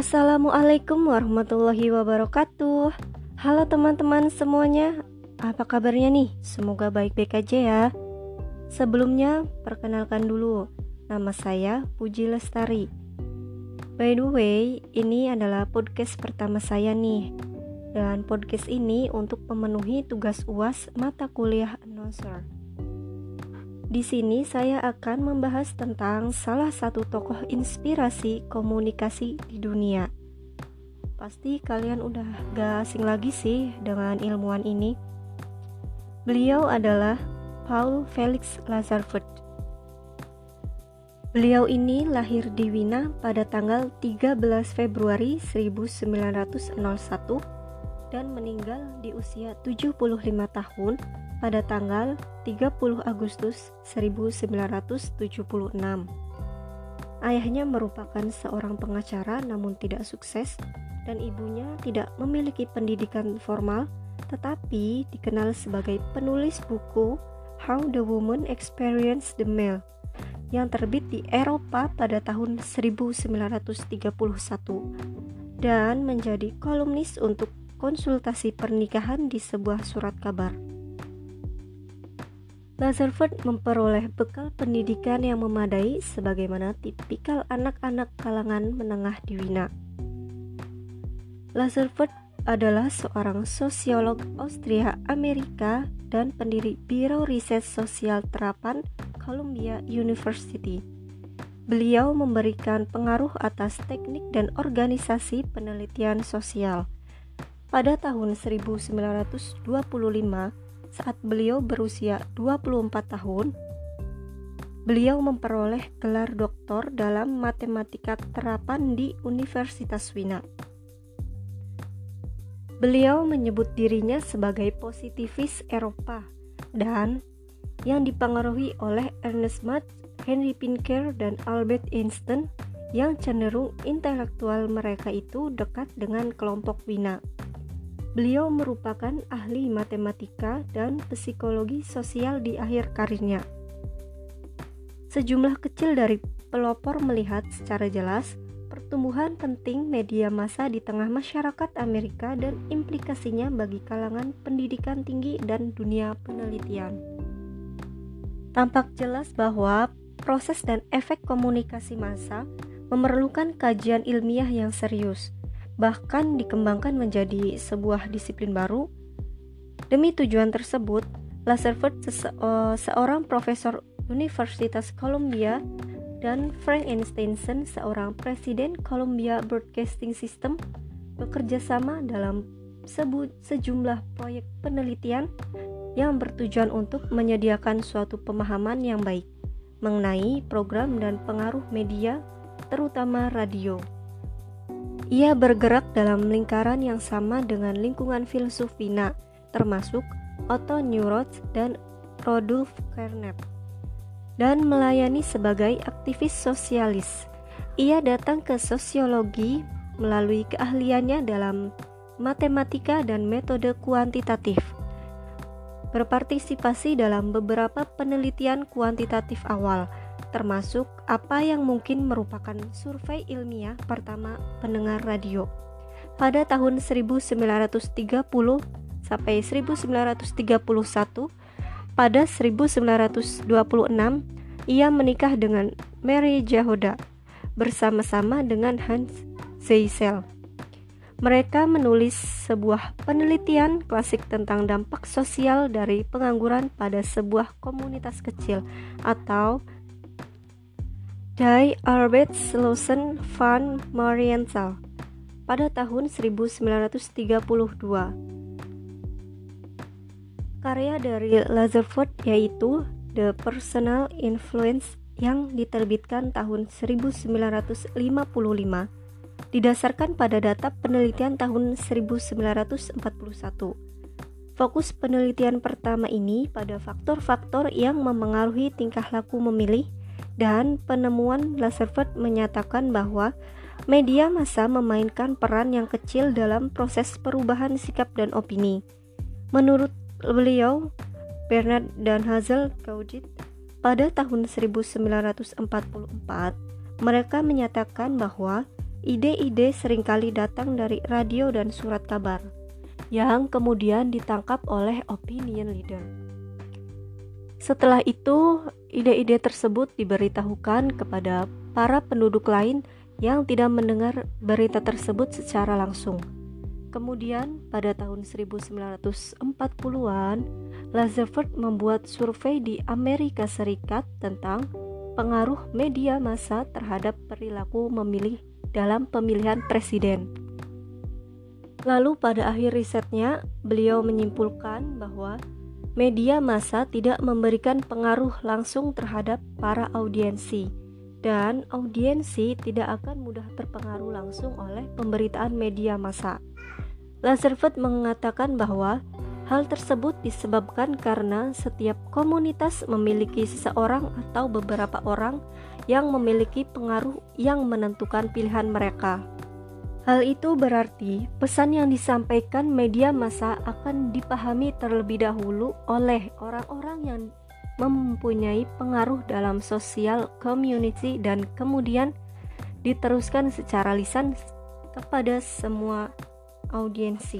Assalamualaikum warahmatullahi wabarakatuh. Halo teman-teman semuanya, apa kabarnya nih? Semoga baik-baik aja ya. Sebelumnya, perkenalkan dulu, nama saya Puji Lestari. By the way, ini adalah podcast pertama saya nih. Dan podcast ini untuk memenuhi tugas UAS mata kuliah announcer. Di sini saya akan membahas tentang salah satu tokoh inspirasi komunikasi di dunia. Pasti kalian udah gak asing lagi sih dengan ilmuwan ini. Beliau adalah Paul Felix Lazarford. Beliau ini lahir di Wina pada tanggal 13 Februari 1901 dan meninggal di usia 75 tahun pada tanggal 30 Agustus 1976. Ayahnya merupakan seorang pengacara namun tidak sukses dan ibunya tidak memiliki pendidikan formal tetapi dikenal sebagai penulis buku How the Woman Experienced the Male yang terbit di Eropa pada tahun 1931 dan menjadi kolumnis untuk konsultasi pernikahan di sebuah surat kabar. Lazarford memperoleh bekal pendidikan yang memadai sebagaimana tipikal anak-anak kalangan menengah di Wina. Lazarford adalah seorang sosiolog Austria Amerika dan pendiri Biro Riset Sosial Terapan Columbia University. Beliau memberikan pengaruh atas teknik dan organisasi penelitian sosial. Pada tahun 1925, saat beliau berusia 24 tahun, beliau memperoleh gelar doktor dalam matematika terapan di Universitas Wina. Beliau menyebut dirinya sebagai positivis Eropa dan yang dipengaruhi oleh Ernest Mach, Henry Pinker, dan Albert Einstein yang cenderung intelektual mereka itu dekat dengan kelompok Wina. Beliau merupakan ahli matematika dan psikologi sosial di akhir karirnya. Sejumlah kecil dari pelopor melihat secara jelas pertumbuhan penting media massa di tengah masyarakat Amerika dan implikasinya bagi kalangan pendidikan tinggi dan dunia penelitian. Tampak jelas bahwa proses dan efek komunikasi massa memerlukan kajian ilmiah yang serius bahkan dikembangkan menjadi sebuah disiplin baru. Demi tujuan tersebut, Lazarford sese uh, seorang profesor Universitas Columbia dan Frank Einstein seorang presiden Columbia Broadcasting System bekerja sama dalam sejumlah proyek penelitian yang bertujuan untuk menyediakan suatu pemahaman yang baik mengenai program dan pengaruh media, terutama radio. Ia bergerak dalam lingkaran yang sama dengan lingkungan filsuf Wina, termasuk Otto Neurath dan Rodulf Carnap, dan melayani sebagai aktivis sosialis. Ia datang ke sosiologi melalui keahliannya dalam matematika dan metode kuantitatif. Berpartisipasi dalam beberapa penelitian kuantitatif awal, termasuk apa yang mungkin merupakan survei ilmiah pertama pendengar radio. Pada tahun 1930 sampai 1931, pada 1926 ia menikah dengan Mary Jahoda bersama-sama dengan Hans Zeisel. Mereka menulis sebuah penelitian klasik tentang dampak sosial dari pengangguran pada sebuah komunitas kecil atau Die Arbeitslosen van Marienthal pada tahun 1932. Karya dari Lazarford yaitu The Personal Influence yang diterbitkan tahun 1955 didasarkan pada data penelitian tahun 1941. Fokus penelitian pertama ini pada faktor-faktor yang memengaruhi tingkah laku memilih dan penemuan Lazarford menyatakan bahwa media massa memainkan peran yang kecil dalam proses perubahan sikap dan opini. Menurut beliau, Bernard dan Hazel Gaudit pada tahun 1944, mereka menyatakan bahwa ide-ide sering kali datang dari radio dan surat kabar, yang kemudian ditangkap oleh opinion leader. Setelah itu, ide-ide tersebut diberitahukan kepada para penduduk lain yang tidak mendengar berita tersebut secara langsung. Kemudian pada tahun 1940-an, Lazarford membuat survei di Amerika Serikat tentang pengaruh media massa terhadap perilaku memilih dalam pemilihan presiden. Lalu pada akhir risetnya, beliau menyimpulkan bahwa media massa tidak memberikan pengaruh langsung terhadap para audiensi dan audiensi tidak akan mudah terpengaruh langsung oleh pemberitaan media massa. Lazarford mengatakan bahwa hal tersebut disebabkan karena setiap komunitas memiliki seseorang atau beberapa orang yang memiliki pengaruh yang menentukan pilihan mereka. Hal itu berarti pesan yang disampaikan media massa akan dipahami terlebih dahulu oleh orang-orang yang mempunyai pengaruh dalam sosial community dan kemudian diteruskan secara lisan kepada semua audiensi.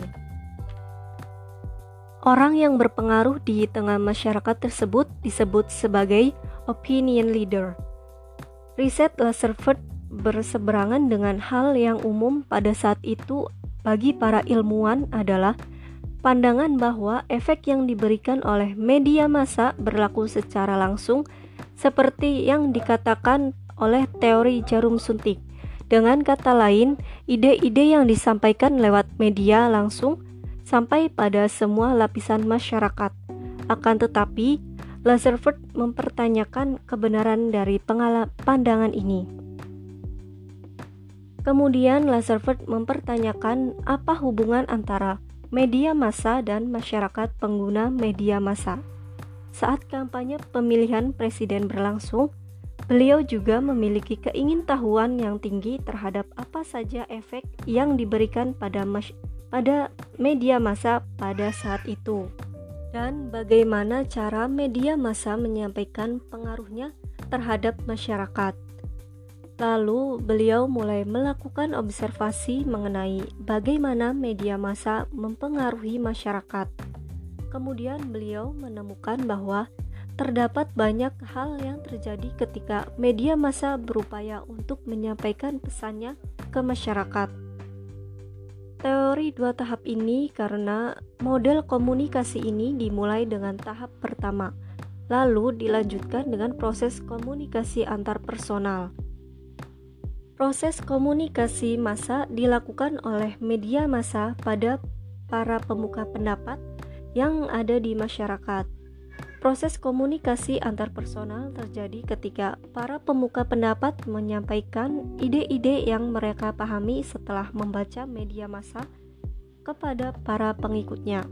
Orang yang berpengaruh di tengah masyarakat tersebut disebut sebagai opinion leader. Riset Lazarford berseberangan dengan hal yang umum pada saat itu bagi para ilmuwan adalah pandangan bahwa efek yang diberikan oleh media massa berlaku secara langsung seperti yang dikatakan oleh teori jarum suntik. Dengan kata lain, ide-ide yang disampaikan lewat media langsung sampai pada semua lapisan masyarakat. Akan tetapi, Lazarford mempertanyakan kebenaran dari pandangan ini. Kemudian Lazarford mempertanyakan apa hubungan antara media massa dan masyarakat pengguna media massa. Saat kampanye pemilihan presiden berlangsung, Beliau juga memiliki keingintahuan yang tinggi terhadap apa saja efek yang diberikan pada pada media massa pada saat itu dan bagaimana cara media massa menyampaikan pengaruhnya terhadap masyarakat. Lalu beliau mulai melakukan observasi mengenai bagaimana media massa mempengaruhi masyarakat. Kemudian beliau menemukan bahwa terdapat banyak hal yang terjadi ketika media massa berupaya untuk menyampaikan pesannya ke masyarakat. Teori dua tahap ini karena model komunikasi ini dimulai dengan tahap pertama, lalu dilanjutkan dengan proses komunikasi antar personal. Proses komunikasi massa dilakukan oleh media massa pada para pemuka pendapat yang ada di masyarakat Proses komunikasi antar personal terjadi ketika para pemuka pendapat menyampaikan ide-ide yang mereka pahami setelah membaca media massa kepada para pengikutnya.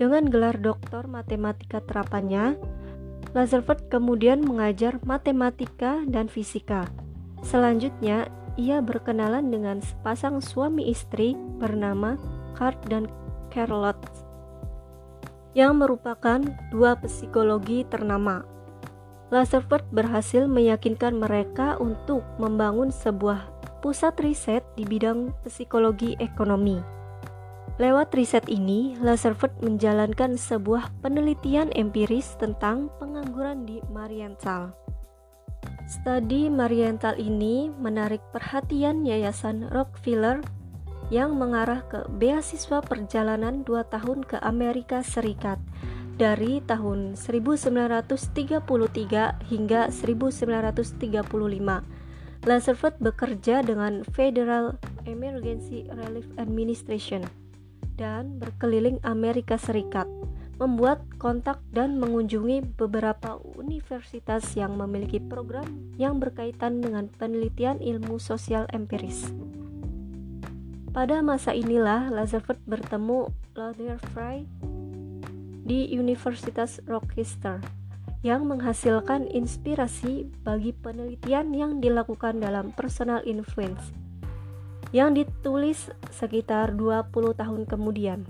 Dengan gelar doktor matematika terapannya, Lazarford kemudian mengajar matematika dan fisika. Selanjutnya, ia berkenalan dengan sepasang suami istri bernama Cart dan Charlotte yang merupakan dua psikologi ternama. Lazarford berhasil meyakinkan mereka untuk membangun sebuah pusat riset di bidang psikologi ekonomi. Lewat riset ini, Lazarford menjalankan sebuah penelitian empiris tentang pengangguran di Marienthal. Studi Marienthal ini menarik perhatian Yayasan Rockefeller yang mengarah ke beasiswa perjalanan 2 tahun ke Amerika Serikat dari tahun 1933 hingga 1935. Lazarford bekerja dengan Federal Emergency Relief Administration dan berkeliling Amerika Serikat, membuat kontak dan mengunjungi beberapa universitas yang memiliki program yang berkaitan dengan penelitian ilmu sosial empiris. Pada masa inilah Lazarford bertemu Lothier Fry di Universitas Rochester yang menghasilkan inspirasi bagi penelitian yang dilakukan dalam personal influence yang ditulis sekitar 20 tahun kemudian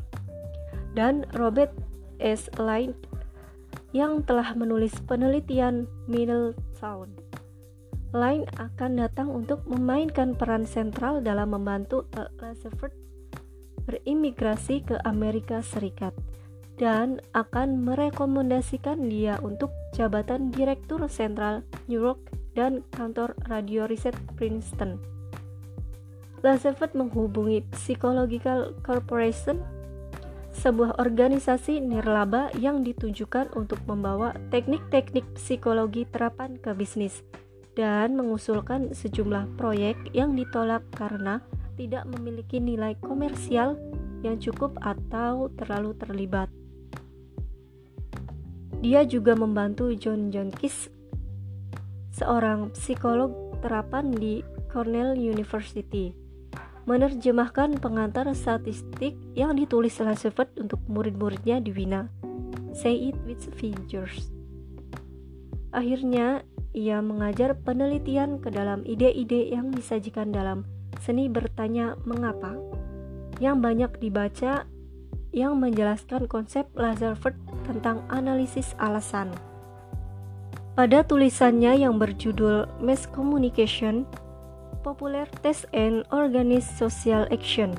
dan Robert S. Light yang telah menulis penelitian Middletown. lain akan datang untuk memainkan peran sentral dalam membantu Roosevelt berimigrasi ke Amerika Serikat dan akan merekomendasikan dia untuk jabatan Direktur Sentral New York dan kantor radio riset Princeton. Roosevelt menghubungi Psychological Corporation, sebuah organisasi nirlaba yang ditunjukkan untuk membawa teknik-teknik psikologi terapan ke bisnis dan mengusulkan sejumlah proyek yang ditolak karena tidak memiliki nilai komersial yang cukup atau terlalu terlibat. Dia juga membantu John Jonkis, seorang psikolog terapan di Cornell University, menerjemahkan pengantar statistik yang ditulis Roosevelt untuk murid-muridnya di Wina. Say it with figures. Akhirnya, ia mengajar penelitian ke dalam ide-ide yang disajikan dalam seni bertanya mengapa yang banyak dibaca yang menjelaskan konsep Lazarford tentang analisis alasan. Pada tulisannya yang berjudul Mass Communication, Popular Test and Organized Social Action,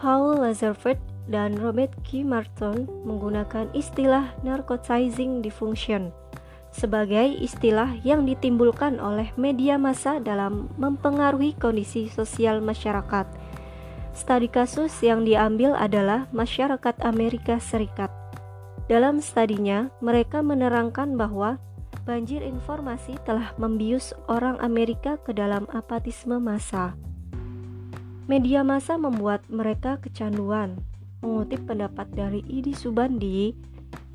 Paul Lazarford dan Robert K. Martin menggunakan istilah narcotizing diffusion sebagai istilah yang ditimbulkan oleh media massa dalam mempengaruhi kondisi sosial masyarakat. Studi kasus yang diambil adalah masyarakat Amerika Serikat. Dalam studinya, mereka menerangkan bahwa banjir informasi telah membius orang Amerika ke dalam apatisme massa. Media massa membuat mereka kecanduan. Mengutip pendapat dari Idi Subandi,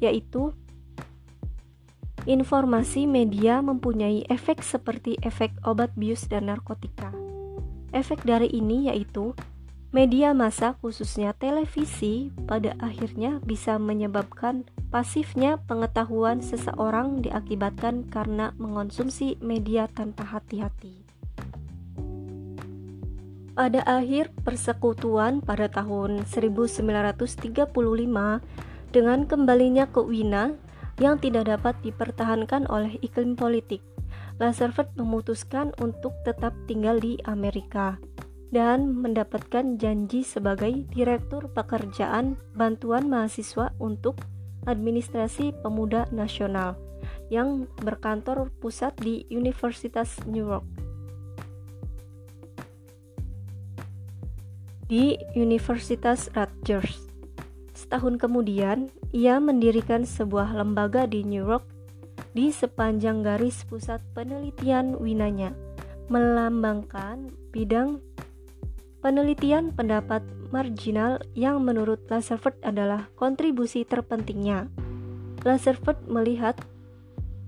yaitu Informasi media mempunyai efek seperti efek obat bius dan narkotika. Efek dari ini yaitu media massa khususnya televisi pada akhirnya bisa menyebabkan pasifnya pengetahuan seseorang diakibatkan karena mengonsumsi media tanpa hati-hati. Pada akhir persekutuan pada tahun 1935 dengan kembalinya ke Wina, yang tidak dapat dipertahankan oleh iklim politik. Roosevelt memutuskan untuk tetap tinggal di Amerika dan mendapatkan janji sebagai Direktur Pekerjaan Bantuan Mahasiswa untuk Administrasi Pemuda Nasional yang berkantor pusat di Universitas New York. Di Universitas Rutgers. Setahun kemudian, ia mendirikan sebuah lembaga di New York di sepanjang garis pusat penelitian winanya, melambangkan bidang penelitian pendapat marginal yang menurut Lazarford adalah kontribusi terpentingnya. Lazarford melihat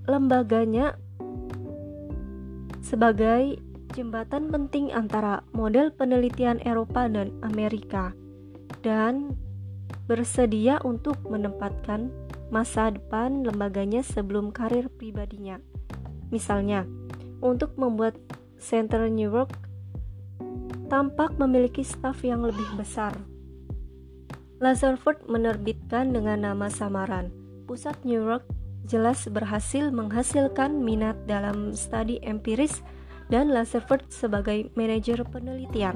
lembaganya sebagai jembatan penting antara model penelitian Eropa dan Amerika dan bersedia untuk menempatkan masa depan lembaganya sebelum karir pribadinya. Misalnya, untuk membuat Center New York tampak memiliki staf yang lebih besar. Lazarford menerbitkan dengan nama samaran. Pusat New York jelas berhasil menghasilkan minat dalam studi empiris dan Lazarford sebagai manajer penelitian.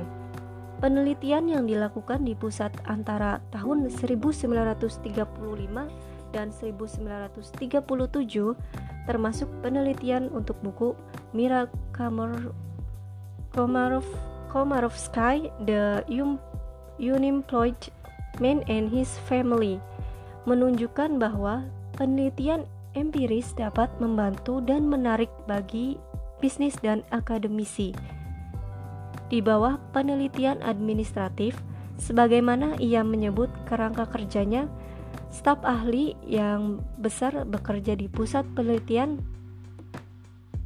Penelitian yang dilakukan di pusat antara tahun 1935 dan 1937 termasuk penelitian untuk buku Mira Komar Komarov Komarovsky The Unemployed Man and His Family menunjukkan bahwa penelitian empiris dapat membantu dan menarik bagi bisnis dan akademisi. Di bawah penelitian administratif sebagaimana ia menyebut kerangka kerjanya staf ahli yang besar bekerja di pusat penelitian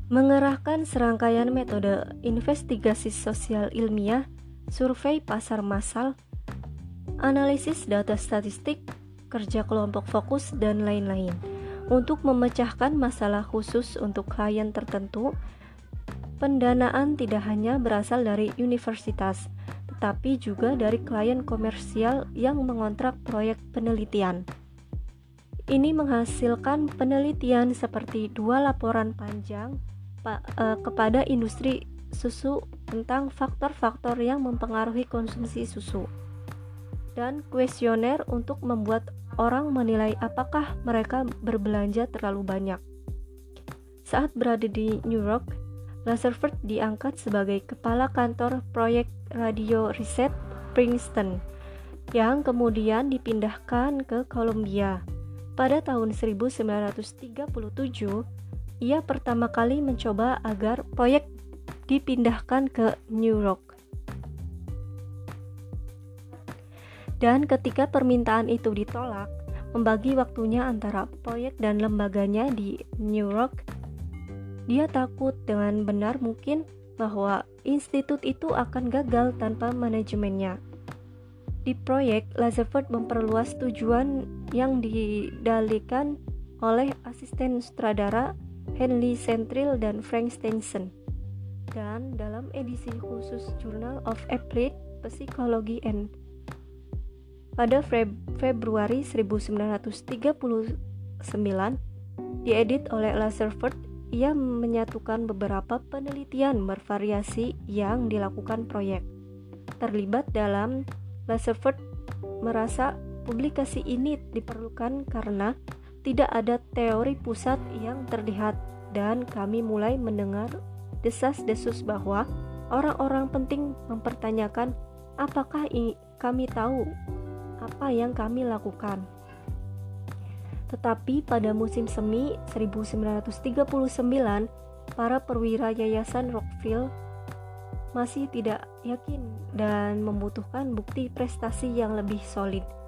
mengerahkan serangkaian metode investigasi sosial ilmiah, survei pasar massal, analisis data statistik, kerja kelompok fokus, dan lain-lain untuk memecahkan masalah khusus untuk klien tertentu Pendanaan tidak hanya berasal dari universitas, tetapi juga dari klien komersial yang mengontrak proyek penelitian. Ini menghasilkan penelitian seperti dua laporan panjang uh, kepada industri susu tentang faktor-faktor yang mempengaruhi konsumsi susu dan kuesioner untuk membuat orang menilai apakah mereka berbelanja terlalu banyak. Saat berada di New York, Rutherford diangkat sebagai kepala kantor proyek radio riset Princeton yang kemudian dipindahkan ke Columbia. Pada tahun 1937, ia pertama kali mencoba agar proyek dipindahkan ke New York. Dan ketika permintaan itu ditolak, membagi waktunya antara proyek dan lembaganya di New York, dia takut dengan benar mungkin bahwa institut itu akan gagal tanpa manajemennya. Di proyek, Lazarford memperluas tujuan yang didalikan oleh asisten sutradara Henry Centril dan Frank Stenson. Dan dalam edisi khusus Journal of Applied Psychology and pada Februari 1939 diedit oleh Lazarford ia menyatukan beberapa penelitian bervariasi yang dilakukan proyek terlibat dalam Rutherford merasa publikasi ini diperlukan karena tidak ada teori pusat yang terlihat dan kami mulai mendengar desas-desus bahwa orang-orang penting mempertanyakan apakah kami tahu apa yang kami lakukan. Tetapi pada musim semi 1939, para perwira Yayasan Rockville masih tidak yakin dan membutuhkan bukti prestasi yang lebih solid.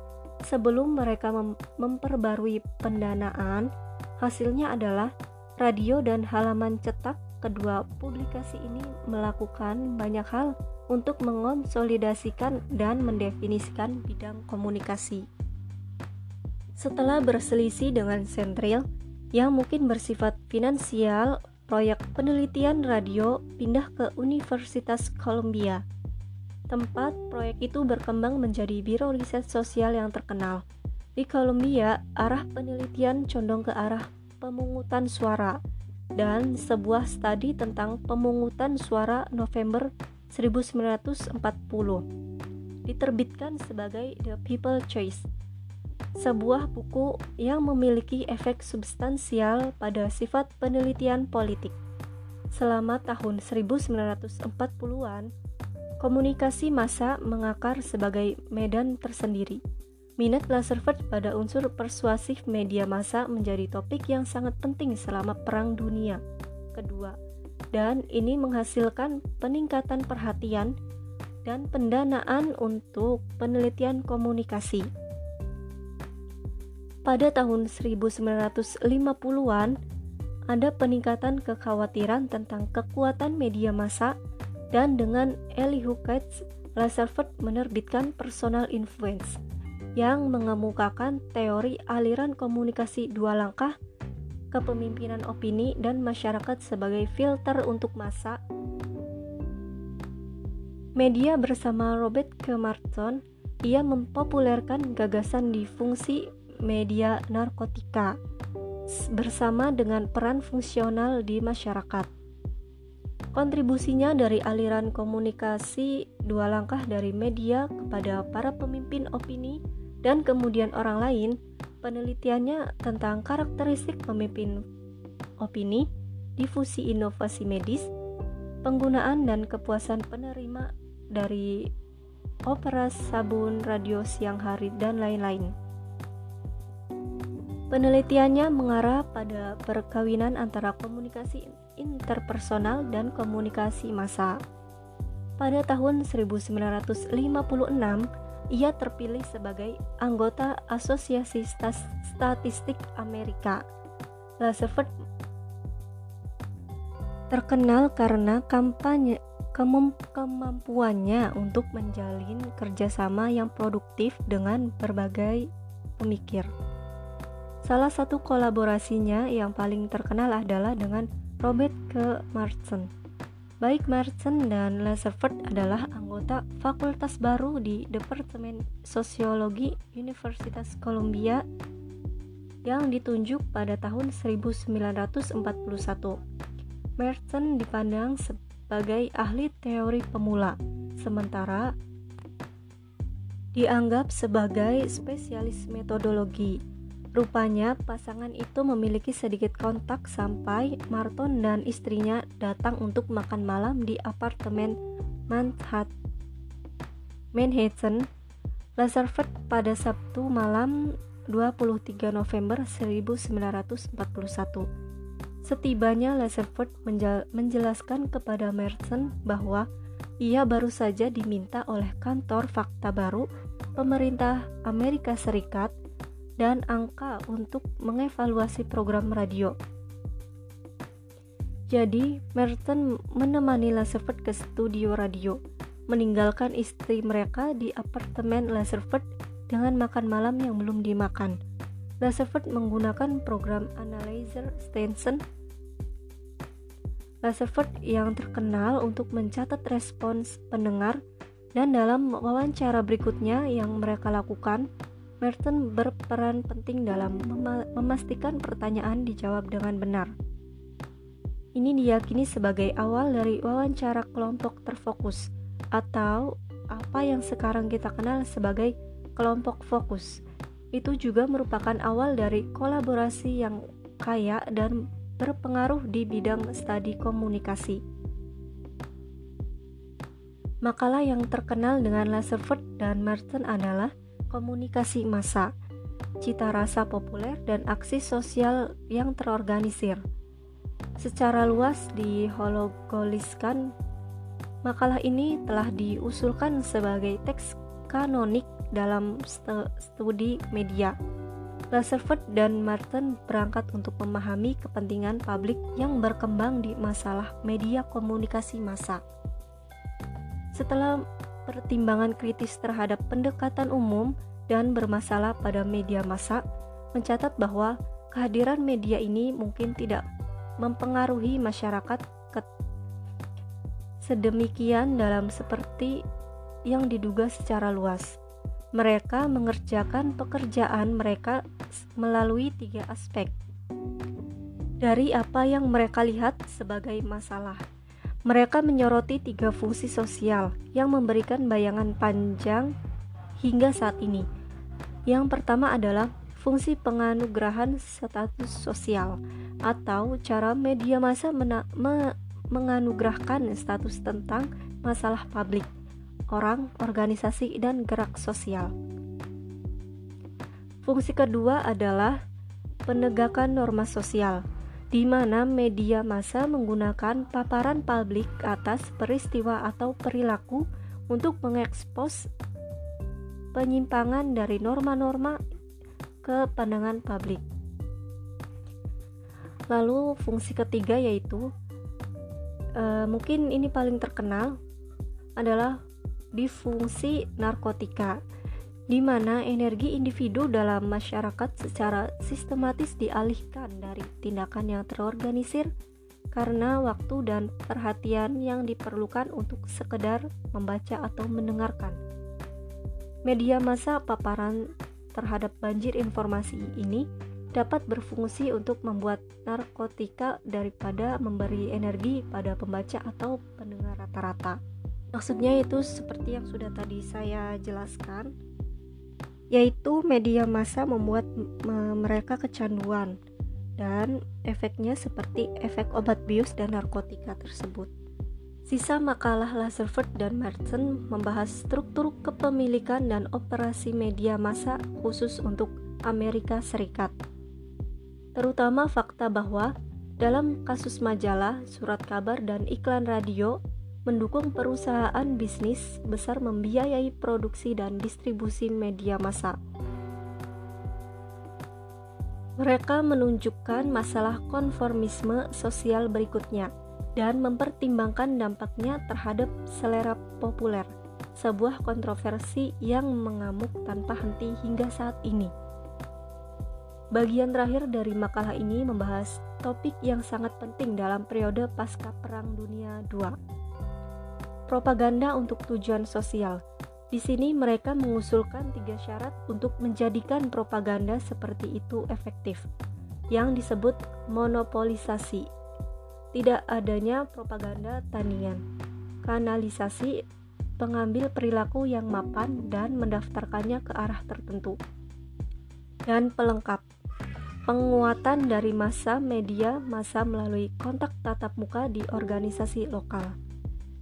Sebelum mereka mem memperbarui pendanaan, hasilnya adalah radio dan halaman cetak kedua publikasi ini melakukan banyak hal untuk mengonsolidasikan dan mendefinisikan bidang komunikasi. Setelah berselisih dengan Centril yang mungkin bersifat finansial proyek penelitian radio pindah ke Universitas Columbia. Tempat proyek itu berkembang menjadi biro riset sosial yang terkenal. Di Columbia, arah penelitian condong ke arah pemungutan suara dan sebuah studi tentang pemungutan suara November 1940 diterbitkan sebagai The People Choice sebuah buku yang memiliki efek substansial pada sifat penelitian politik. Selama tahun 1940-an, komunikasi massa mengakar sebagai medan tersendiri. Minat Laserford pada unsur persuasif media massa menjadi topik yang sangat penting selama Perang Dunia Kedua, dan ini menghasilkan peningkatan perhatian dan pendanaan untuk penelitian komunikasi. Pada tahun 1950-an, ada peningkatan kekhawatiran tentang kekuatan media massa dan dengan Elihu Katz, Rutherford menerbitkan Personal Influence yang mengemukakan teori aliran komunikasi dua langkah kepemimpinan opini dan masyarakat sebagai filter untuk massa. Media bersama Robert K. Martin, ia mempopulerkan gagasan di fungsi media narkotika bersama dengan peran fungsional di masyarakat. Kontribusinya dari aliran komunikasi dua langkah dari media kepada para pemimpin opini dan kemudian orang lain, penelitiannya tentang karakteristik pemimpin opini, difusi inovasi medis, penggunaan dan kepuasan penerima dari opera sabun radio siang hari dan lain-lain. Penelitiannya mengarah pada perkawinan antara komunikasi interpersonal dan komunikasi massa. Pada tahun 1956, ia terpilih sebagai anggota Asosiasi Statistik Amerika. Lasevert terkenal karena kampanye kemampuannya untuk menjalin kerjasama yang produktif dengan berbagai pemikir. Salah satu kolaborasinya yang paling terkenal adalah dengan Robert K. Marson. Baik Marson dan Lazarford adalah anggota fakultas baru di Departemen Sosiologi Universitas Columbia yang ditunjuk pada tahun 1941. Merton dipandang sebagai ahli teori pemula, sementara dianggap sebagai spesialis metodologi. Rupanya pasangan itu memiliki sedikit kontak sampai Marton dan istrinya datang untuk makan malam di apartemen Manhattan, Lazarford pada Sabtu malam 23 November 1941. Setibanya Lazarford menjelaskan kepada Merson bahwa ia baru saja diminta oleh kantor fakta baru pemerintah Amerika Serikat dan angka untuk mengevaluasi program radio. Jadi, Merton menemani Laserford ke studio radio, meninggalkan istri mereka di apartemen Laserford dengan makan malam yang belum dimakan. Laserford menggunakan program Analyzer Station Laserford yang terkenal untuk mencatat respons pendengar dan dalam wawancara berikutnya yang mereka lakukan, Merton berperan penting dalam memastikan pertanyaan dijawab dengan benar. Ini diyakini sebagai awal dari wawancara kelompok terfokus atau apa yang sekarang kita kenal sebagai kelompok fokus. Itu juga merupakan awal dari kolaborasi yang kaya dan berpengaruh di bidang studi komunikasi. Makalah yang terkenal dengan Laserford dan Merton adalah komunikasi massa, cita rasa populer, dan aksi sosial yang terorganisir. Secara luas dihologoliskan, makalah ini telah diusulkan sebagai teks kanonik dalam studi media. Laserford dan Martin berangkat untuk memahami kepentingan publik yang berkembang di masalah media komunikasi massa. Setelah pertimbangan kritis terhadap pendekatan umum dan bermasalah pada media massa, mencatat bahwa kehadiran media ini mungkin tidak mempengaruhi masyarakat sedemikian dalam seperti yang diduga secara luas. Mereka mengerjakan pekerjaan mereka melalui tiga aspek. Dari apa yang mereka lihat sebagai masalah, mereka menyoroti tiga fungsi sosial yang memberikan bayangan panjang hingga saat ini. Yang pertama adalah fungsi penganugerahan status sosial atau cara media massa me menganugerahkan status tentang masalah publik, orang, organisasi, dan gerak sosial. Fungsi kedua adalah penegakan norma sosial di mana media massa menggunakan paparan publik atas peristiwa atau perilaku untuk mengekspos penyimpangan dari norma-norma ke pandangan publik. Lalu fungsi ketiga yaitu uh, mungkin ini paling terkenal adalah di fungsi narkotika di mana energi individu dalam masyarakat secara sistematis dialihkan dari tindakan yang terorganisir karena waktu dan perhatian yang diperlukan untuk sekedar membaca atau mendengarkan. Media massa paparan terhadap banjir informasi ini dapat berfungsi untuk membuat narkotika daripada memberi energi pada pembaca atau pendengar rata-rata. Maksudnya itu seperti yang sudah tadi saya jelaskan, yaitu media massa membuat mereka kecanduan dan efeknya seperti efek obat bius dan narkotika tersebut. Sisa makalah Laserford dan Merton membahas struktur kepemilikan dan operasi media massa khusus untuk Amerika Serikat. Terutama fakta bahwa dalam kasus majalah, surat kabar, dan iklan radio, mendukung perusahaan bisnis besar membiayai produksi dan distribusi media massa. Mereka menunjukkan masalah konformisme sosial berikutnya dan mempertimbangkan dampaknya terhadap selera populer, sebuah kontroversi yang mengamuk tanpa henti hingga saat ini. Bagian terakhir dari makalah ini membahas topik yang sangat penting dalam periode pasca Perang Dunia II propaganda untuk tujuan sosial. Di sini mereka mengusulkan tiga syarat untuk menjadikan propaganda seperti itu efektif, yang disebut monopolisasi. tidak adanya propaganda tandingan, kanalisasi pengambil perilaku yang mapan dan mendaftarkannya ke arah tertentu. Dan pelengkap, penguatan dari masa media masa melalui kontak tatap muka di organisasi lokal.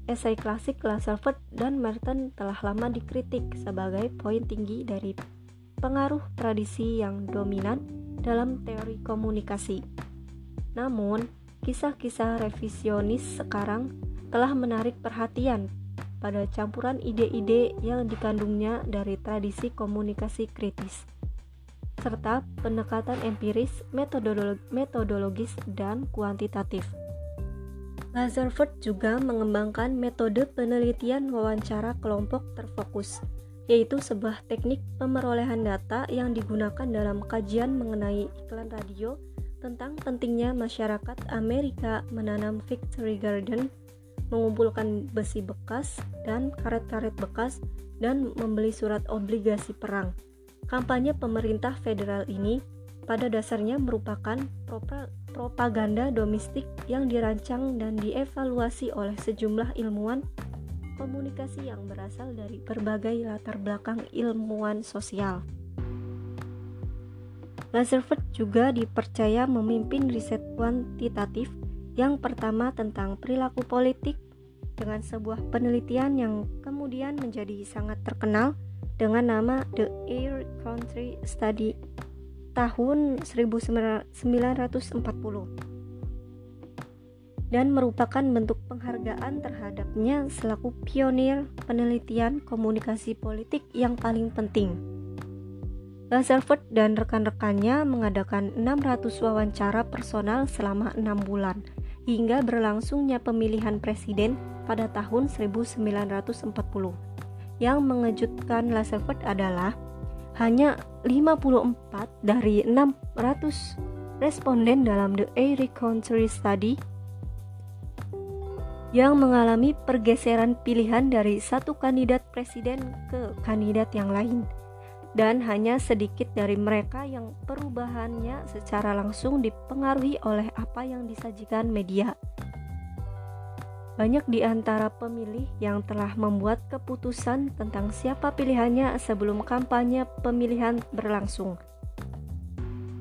Esai klasik Lasselford dan Merton telah lama dikritik sebagai poin tinggi dari pengaruh tradisi yang dominan dalam teori komunikasi. Namun, kisah-kisah revisionis sekarang telah menarik perhatian pada campuran ide-ide yang dikandungnya dari tradisi komunikasi kritis, serta pendekatan empiris, metodologis, dan kuantitatif. Lazarford juga mengembangkan metode penelitian wawancara kelompok terfokus, yaitu sebuah teknik pemerolehan data yang digunakan dalam kajian mengenai iklan radio tentang pentingnya masyarakat Amerika menanam victory garden mengumpulkan besi bekas dan karet-karet bekas, dan membeli surat obligasi perang. Kampanye pemerintah federal ini pada dasarnya merupakan propaganda domestik yang dirancang dan dievaluasi oleh sejumlah ilmuwan komunikasi yang berasal dari berbagai latar belakang ilmuwan sosial. Lazarford juga dipercaya memimpin riset kuantitatif yang pertama tentang perilaku politik dengan sebuah penelitian yang kemudian menjadi sangat terkenal dengan nama The Air Country Study tahun 1940 dan merupakan bentuk penghargaan terhadapnya selaku pionir penelitian komunikasi politik yang paling penting. Lazarford dan rekan-rekannya mengadakan 600 wawancara personal selama enam bulan hingga berlangsungnya pemilihan presiden pada tahun 1940. Yang mengejutkan Lasselford adalah hanya 54 dari 600 responden dalam The Erie Country Study yang mengalami pergeseran pilihan dari satu kandidat presiden ke kandidat yang lain dan hanya sedikit dari mereka yang perubahannya secara langsung dipengaruhi oleh apa yang disajikan media. Banyak di antara pemilih yang telah membuat keputusan tentang siapa pilihannya sebelum kampanye pemilihan berlangsung.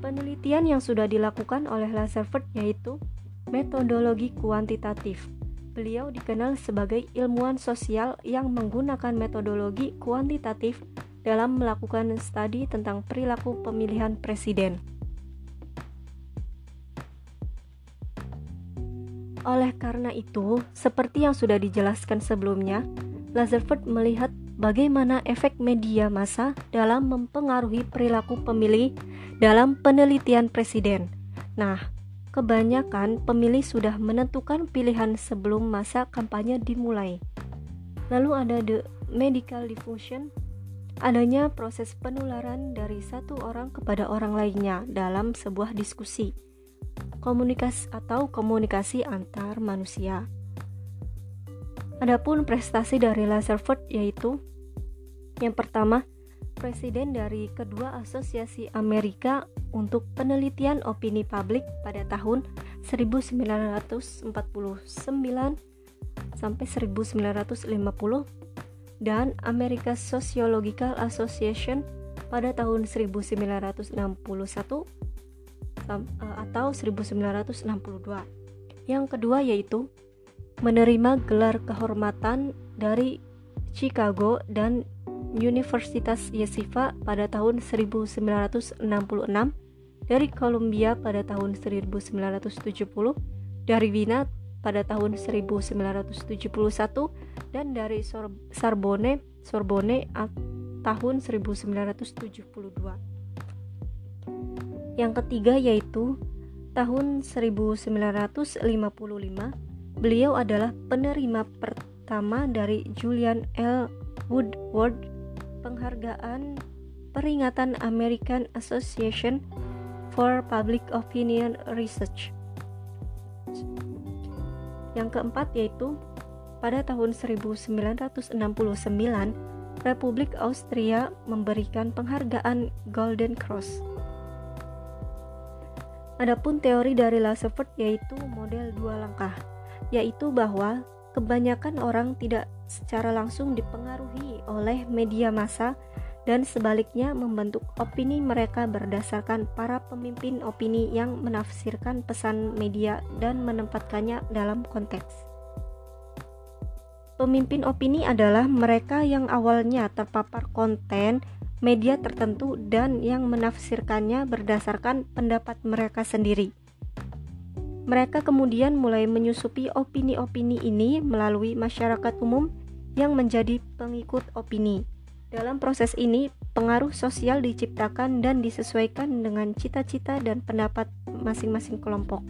Penelitian yang sudah dilakukan oleh Lazarford yaitu metodologi kuantitatif. Beliau dikenal sebagai ilmuwan sosial yang menggunakan metodologi kuantitatif dalam melakukan studi tentang perilaku pemilihan presiden. Oleh karena itu, seperti yang sudah dijelaskan sebelumnya, Lazarford melihat bagaimana efek media massa dalam mempengaruhi perilaku pemilih dalam penelitian presiden. Nah, kebanyakan pemilih sudah menentukan pilihan sebelum masa kampanye dimulai. Lalu ada the medical diffusion adanya proses penularan dari satu orang kepada orang lainnya dalam sebuah diskusi, komunikasi atau komunikasi antar manusia. Adapun prestasi dari Lazarford yaitu yang pertama, presiden dari kedua asosiasi Amerika untuk penelitian opini publik pada tahun 1949 sampai 1950 dan American Sociological Association pada tahun 1961 eh, atau 1962. Yang kedua yaitu menerima gelar kehormatan dari Chicago dan Universitas Yeshiva pada tahun 1966, dari Columbia pada tahun 1970, dari Wina pada tahun 1971 dan dari Sorbonne Sorbonne tahun 1972. Yang ketiga yaitu tahun 1955 beliau adalah penerima pertama dari Julian L. Woodward penghargaan peringatan American Association for Public Opinion Research yang keempat yaitu pada tahun 1969 Republik Austria memberikan penghargaan Golden Cross. Adapun teori dari Lasevert yaitu model dua langkah, yaitu bahwa kebanyakan orang tidak secara langsung dipengaruhi oleh media massa dan sebaliknya membentuk opini mereka berdasarkan para pemimpin opini yang menafsirkan pesan media dan menempatkannya dalam konteks. Pemimpin opini adalah mereka yang awalnya terpapar konten media tertentu dan yang menafsirkannya berdasarkan pendapat mereka sendiri. Mereka kemudian mulai menyusupi opini-opini ini melalui masyarakat umum yang menjadi pengikut opini. Dalam proses ini, pengaruh sosial diciptakan dan disesuaikan dengan cita-cita dan pendapat masing-masing kelompok.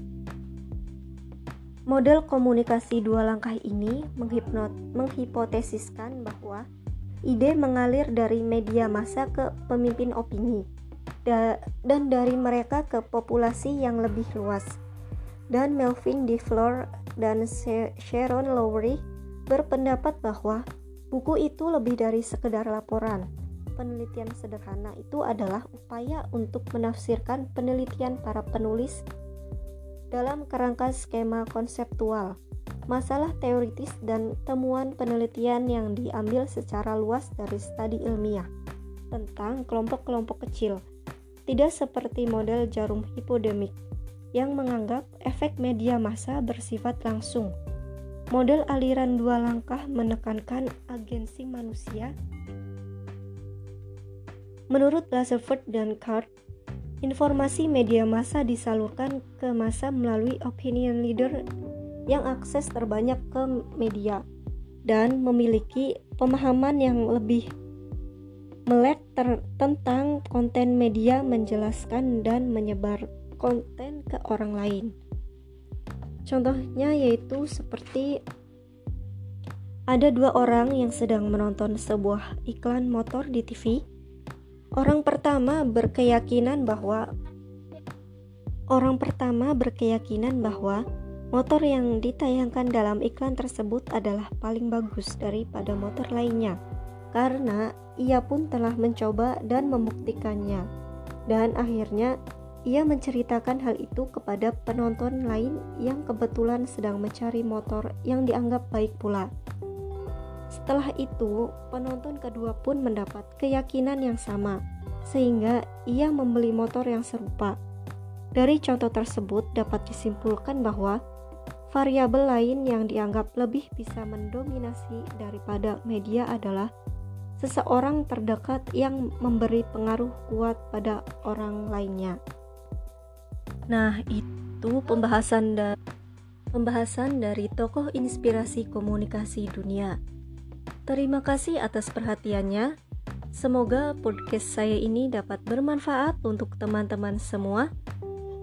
Model komunikasi dua langkah ini menghipnot, menghipotesiskan bahwa ide mengalir dari media massa ke pemimpin opini da, dan dari mereka ke populasi yang lebih luas dan Melvin DeFleur dan Sharon Lowry berpendapat bahwa buku itu lebih dari sekedar laporan. Penelitian sederhana itu adalah upaya untuk menafsirkan penelitian para penulis dalam kerangka skema konseptual, masalah teoritis dan temuan penelitian yang diambil secara luas dari studi ilmiah tentang kelompok-kelompok kecil, tidak seperti model jarum hipodemik yang menganggap efek media massa bersifat langsung. Model aliran dua langkah menekankan agensi manusia. Menurut Lazarford dan Card, informasi media massa disalurkan ke massa melalui opinion leader yang akses terbanyak ke media dan memiliki pemahaman yang lebih melek tentang konten media menjelaskan dan menyebar konten ke orang lain. Contohnya yaitu seperti ada dua orang yang sedang menonton sebuah iklan motor di TV. Orang pertama berkeyakinan bahwa orang pertama berkeyakinan bahwa motor yang ditayangkan dalam iklan tersebut adalah paling bagus daripada motor lainnya karena ia pun telah mencoba dan membuktikannya. Dan akhirnya ia menceritakan hal itu kepada penonton lain yang kebetulan sedang mencari motor yang dianggap baik pula. Setelah itu, penonton kedua pun mendapat keyakinan yang sama, sehingga ia membeli motor yang serupa. Dari contoh tersebut dapat disimpulkan bahwa variabel lain yang dianggap lebih bisa mendominasi daripada media adalah seseorang terdekat yang memberi pengaruh kuat pada orang lainnya. Nah, itu pembahasan da pembahasan dari tokoh inspirasi komunikasi dunia. Terima kasih atas perhatiannya. Semoga podcast saya ini dapat bermanfaat untuk teman-teman semua.